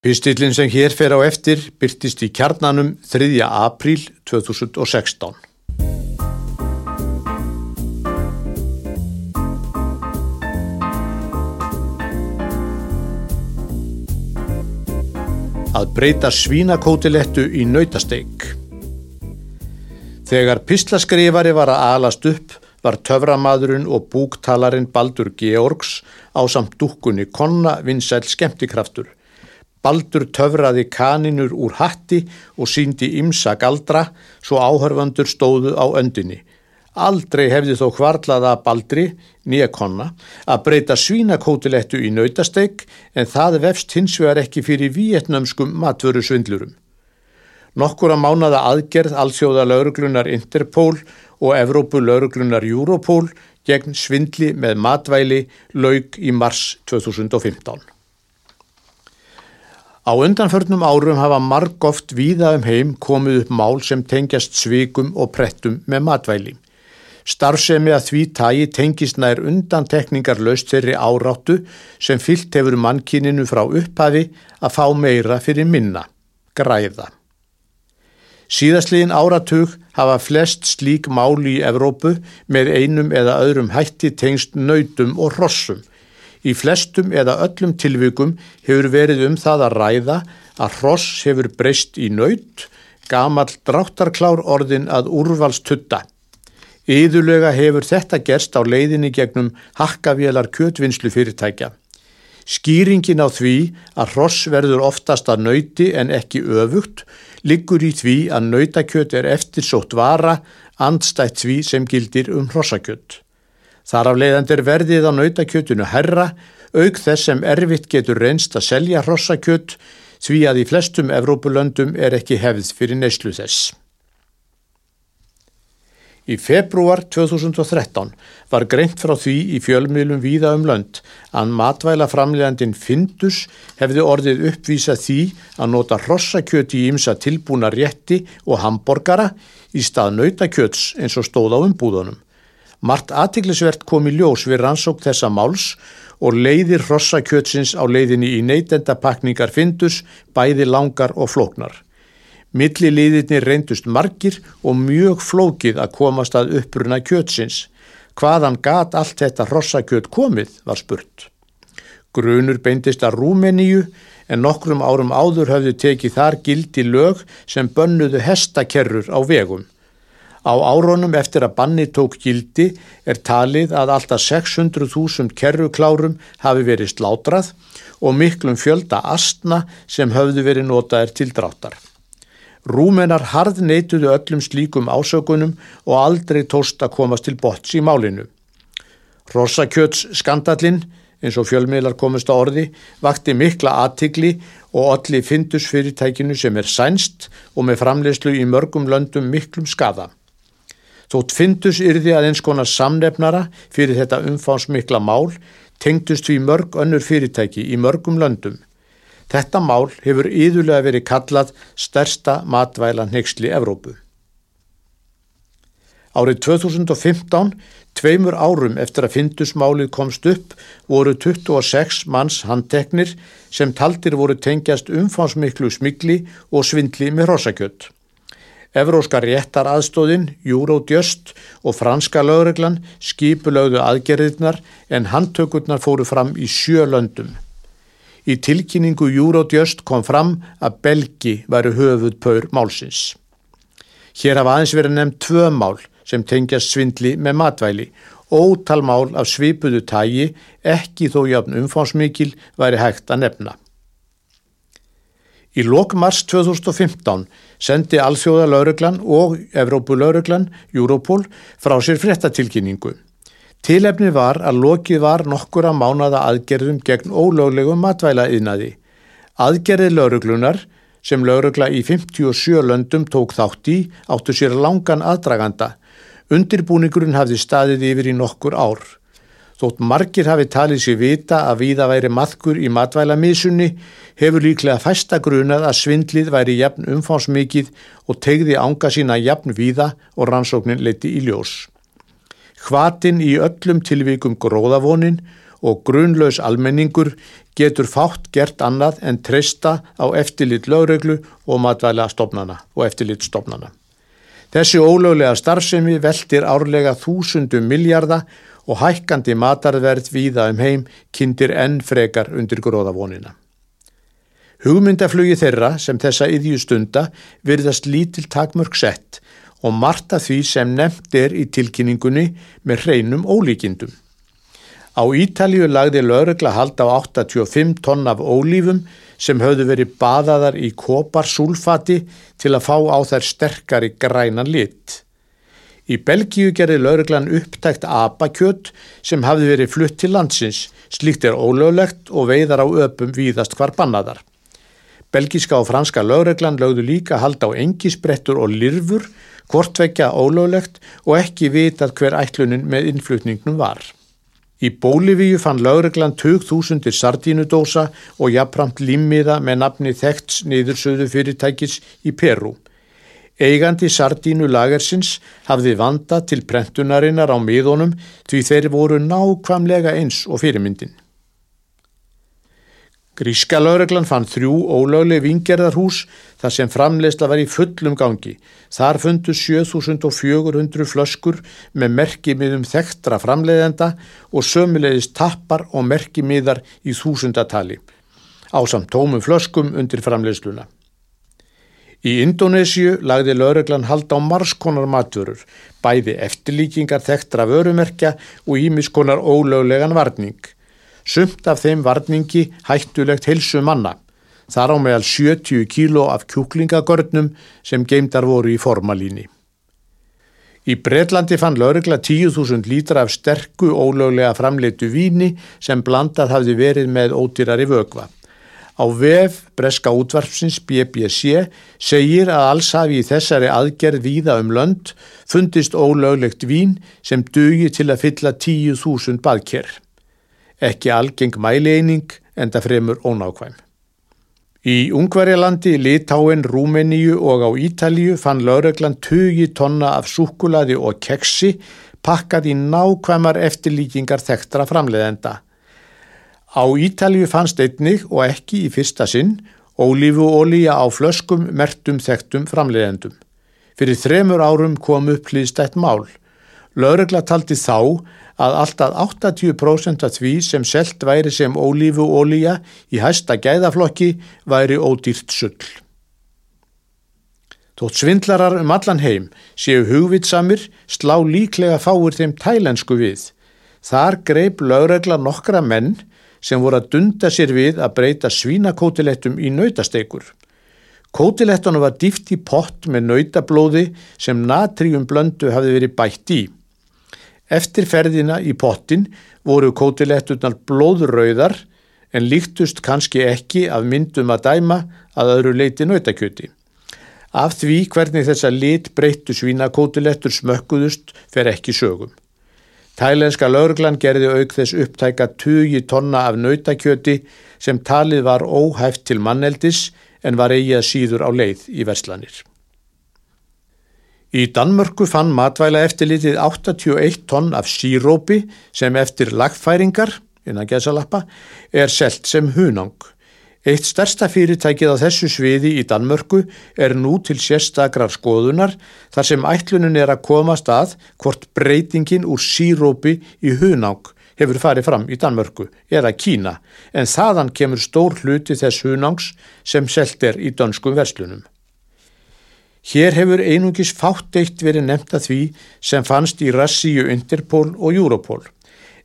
Pistillin sem hér fer á eftir byrtist í kjarnanum 3. apríl 2016. Að breyta svínakótilettu í nautasteik. Þegar pislaskrifari var að alast upp var töframadurinn og búktalarinn Baldur Georgs á samt dúkkunni konna vinsæl skemmtikraftur. Baldur töfraði kaninur úr hatti og síndi imsa galdra svo áhörfandur stóðu á öndinni. Aldrei hefði þó hvarlaða Baldri, nýja konna, að breyta svínakótilettu í nautasteik en það vefst hins vegar ekki fyrir vietnamskum matvöru svindlurum. Nokkur að mánada aðgerð allsjóða lauruglunar Interpol og Evrópu lauruglunar Europol gegn svindli með matvæli laug í mars 2015. Á undanförnum árum hafa marg oft víða um heim komið upp mál sem tengjast svikum og prettum með matvæli. Starfsemi að því tægi tengist nær undantekningar löst þeirri áráttu sem fyllt hefur mannkininu frá upphafi að fá meira fyrir minna, græða. Síðastliðin áratug hafa flest slík máli í Evrópu með einum eða öðrum hætti tengst nautum og hrossum Í flestum eða öllum tilvikum hefur verið um það að ræða að hross hefur breyst í naut, gamal dráttarklár orðin að úrvalstutta. Íðulega hefur þetta gerst á leiðinni gegnum hakkavélar kjötvinnslu fyrirtækja. Skýringin á því að hross verður oftast að nauti en ekki öfugt liggur í því að nautakjöt er eftirsótt vara andstætt því sem gildir um hrossakjött. Þar af leiðandir verðið á nautakjötunu herra, auk þess sem erfitt getur reynst að selja hrossakjött því að í flestum Evrópulöndum er ekki hefð fyrir neyslu þess. Í februar 2013 var greint frá því í fjölmiðlum víða um lönd að matvæla framlegandin Findus hefði orðið uppvísa því að nota hrossakjöti í ymsa tilbúna rétti og hamborgara í stað nautakjöts eins og stóð á umbúðunum. Mart aðtiklisvert kom í ljós við rannsók þessa máls og leiðir hrossakjötsins á leiðinni í neytendapakningar fyndus, bæði langar og flóknar. Milli liðirni reyndust margir og mjög flókið að komast að uppruna kjötsins. Hvaðan gat allt þetta hrossakjött komið var spurt. Grunur beindist að Rúmeníu en nokkrum árum áður höfðu tekið þar gildi lög sem bönnuðu hestakerrur á vegum. Á áronum eftir að banni tók gildi er talið að alltaf 600.000 kerruklárum hafi verið slátrað og miklum fjölda astna sem höfðu verið notaðir til dráttar. Rúmenar harð neituðu öllum slíkum ásökunum og aldrei tóst að komast til bots í málinu. Rossakjöts skandallinn, eins og fjölmiðlar komist á orði, vakti mikla aðtigli og allir fyndus fyrirtækinu sem er sænst og með framlegslu í mörgum löndum miklum skada. Þótt fyndus yrði að eins konar samnefnara fyrir þetta umfánsmikla mál tengdust við mörg önnur fyrirtæki í mörgum löndum. Þetta mál hefur yðurlega verið kallað stærsta matvæla neyksli Evrópu. Árið 2015, tveimur árum eftir að fyndusmálið komst upp, voru 26 manns handteknir sem taldir voru tengjast umfánsmiklu smigli og svindli með hrossakjött. Evróska réttar aðstóðin, Eurodjöst og franska lögreglan skipulögðu aðgerðirnar en handtökurnar fóru fram í sjö löndum. Í tilkynningu Eurodjöst kom fram að Belgi væri höfuð pör málsins. Hér hafa aðeins verið nefnt tvö mál sem tengjast svindli með matvæli. Ótal mál af svipuðu tægi, ekki þó jafn umfánsmikil, væri hægt að nefna. Í lokmars 2015 sendi Alþjóða lauruglan og Evrópu lauruglan, Europol, frá sér fréttatilkynningu. Tilefni var að lokið var nokkura mánada aðgerðum gegn ólöglegum matvæla yðnaði. Aðgerði lauruglunar, sem laurugla í 57 löndum tók þátt í, áttu sér langan aðdraganda. Undirbúningurinn hafði staðið yfir í nokkur ár. Þótt margir hafi talið sér vita að viða væri maðkur í matvælamisunni hefur líklega fæsta grunað að svindlið væri jafn umfánsmikið og tegði ánga sína jafn viða og rannsóknin leiti í ljós. Hvatin í öllum tilvíkum gróðavonin og grunlaus almenningur getur fátt gert annað en treysta á eftirlit lögreglu og matvæla stofnana og eftirlit stofnana. Þessi ólöglega starfsemi veldir árlega þúsundum miljarda og hækkandi matarverð víða um heim kindir enn frekar undir gróðavonina. Hugmyndaflugi þeirra sem þessa yðjustunda virðast lítil takmörg sett og marta því sem nefnt er í tilkynningunni með hreinum ólíkindum. Á Ítalju lagði lögregla hald á 85 tonn af ólífum sem höfðu verið baðaðar í koparsúlfati til að fá á þær sterkari grænan lit. Í Belgíu gerði lögreglan upptækt apakjött sem hafði verið flutt til landsins, slíkt er ólöglegt og veiðar á öpum víðast hvar bannaðar. Belgíska og franska lögreglan lögðu líka hald á engisbrettur og lirfur, hvortvekja ólöglegt og ekki vitað hver ætlunin með innflutningnum var. Í Bólivíu fann lögreglan 2000 sardínudósa og jafnframt límiða með nafni þekkts niðursöðu fyrirtækis í Peru. Eigandi sardínu lagersins hafði vanda til prentunarinnar á miðunum því þeir voru nákvamlega eins og fyrirmyndin. Gríska lögreglan fann þrjú ólögleg vingerðarhús þar sem framleysla var í fullum gangi. Þar fundu 7400 flöskur með merkimiðum þekktra framleiðenda og sömulegist tappar og merkimiðar í þúsundatali á samt tómum flöskum undir framleysluna. Í Indonésiu lagði lögreglan hald á marskonar matvörur, bæði eftirlíkingar þekktra vörumerkja og ímiskonar ólöglegan varning. Sumt af þeim varningi hættulegt helsu manna. Þar á meðal 70 kíló af kjúklingagörnum sem geimdar voru í formalíni. Í Breitlandi fann laurugla 10.000 lítra af sterku ólöglega framleitu víni sem blandað hafði verið með ódýrari vögva. Á vef Breska útvarpsins BBC segir að alls hafi í þessari aðgerð víða um lönd fundist ólöglegt vín sem dugi til að fylla 10.000 baðkerr ekki algeng mælieining en það fremur ónákvæm. Í Ungverjalandi, Litáin, Rúmeníu og á Ítalíu fann lauröglan 20 tonna af súkulaði og keksi pakkað í nákvæmar eftirlíkingar þektra framleiðenda. Á Ítalíu fannst einnig og ekki í fyrsta sinn ólífuólíja á flöskum mertum þektum framleiðendum. Fyrir þremur árum kom upp hlýðstætt mál. Laurögla taldi þá að alltaf 80% af því sem selt væri sem ólífu ólíja í hæsta gæðaflokki væri ódýrt sull. Þótt svindlarar um allan heim séu hugvitsamir slá líklega fáir þeim tælensku við. Þar greip lögregla nokkra menn sem voru að dunda sér við að breyta svínakótilettum í nautasteikur. Kótilettunum var dýft í pott með nautablóði sem natrium blöndu hafi verið bætt í. Eftir ferðina í pottin voru kótiletturnar blóðröðar en líktust kannski ekki af myndum að dæma að öðru leiti nautakjöti. Af því hvernig þessa lit breyttu svínakótilettur smökkuðust fer ekki sögum. Tælenska laurglan gerði auk þess upptæka 20 tonna af nautakjöti sem talið var óhæft til manneldis en var eigi að síður á leið í verslanir. Í Danmörku fann matvæla eftirlitið 81 tonn af sírópi sem eftir lagfæringar, innan gesalappa, er selt sem hunang. Eitt stærsta fyrirtækið á þessu sviði í Danmörku er nú til sérstakrar skoðunar þar sem ætlunin er að komast að hvort breytingin úr sírópi í hunang hefur farið fram í Danmörku eða Kína en þaðan kemur stór hluti þess hunangs sem selt er í dönskum verslunum. Hér hefur einungis fátt eitt verið nefnt að því sem fannst í Rassíu, Interpol og Europol.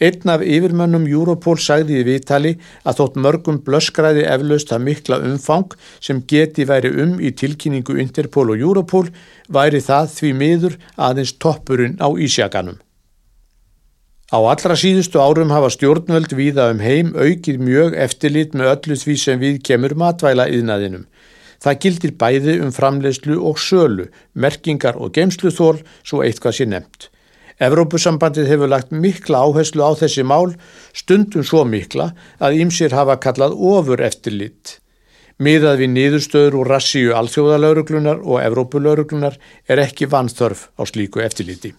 Einn af yfirmönnum Europol sagði í viðtali að þótt mörgum blöskræði eflaust að mikla umfang sem geti væri um í tilkynningu Interpol og Europol væri það því miður aðeins toppurinn á Ísjaganum. Á allra síðustu árum hafa stjórnvöld viða um heim aukið mjög eftirlit með öllu því sem við kemur matvæla yðnaðinum. Það gildir bæði um framleiðslu og sölu, merkingar og geimsluþól svo eitthvað sé nefnt. Evrópusambandið hefur lagt mikla áherslu á þessi mál, stundum svo mikla að ýmsir hafa kallað ofur eftirlit. Miðað við niðurstöður úr rassíu alþjóðalauruglunar og Evrópulauruglunar er ekki vanþörf á slíku eftirliti.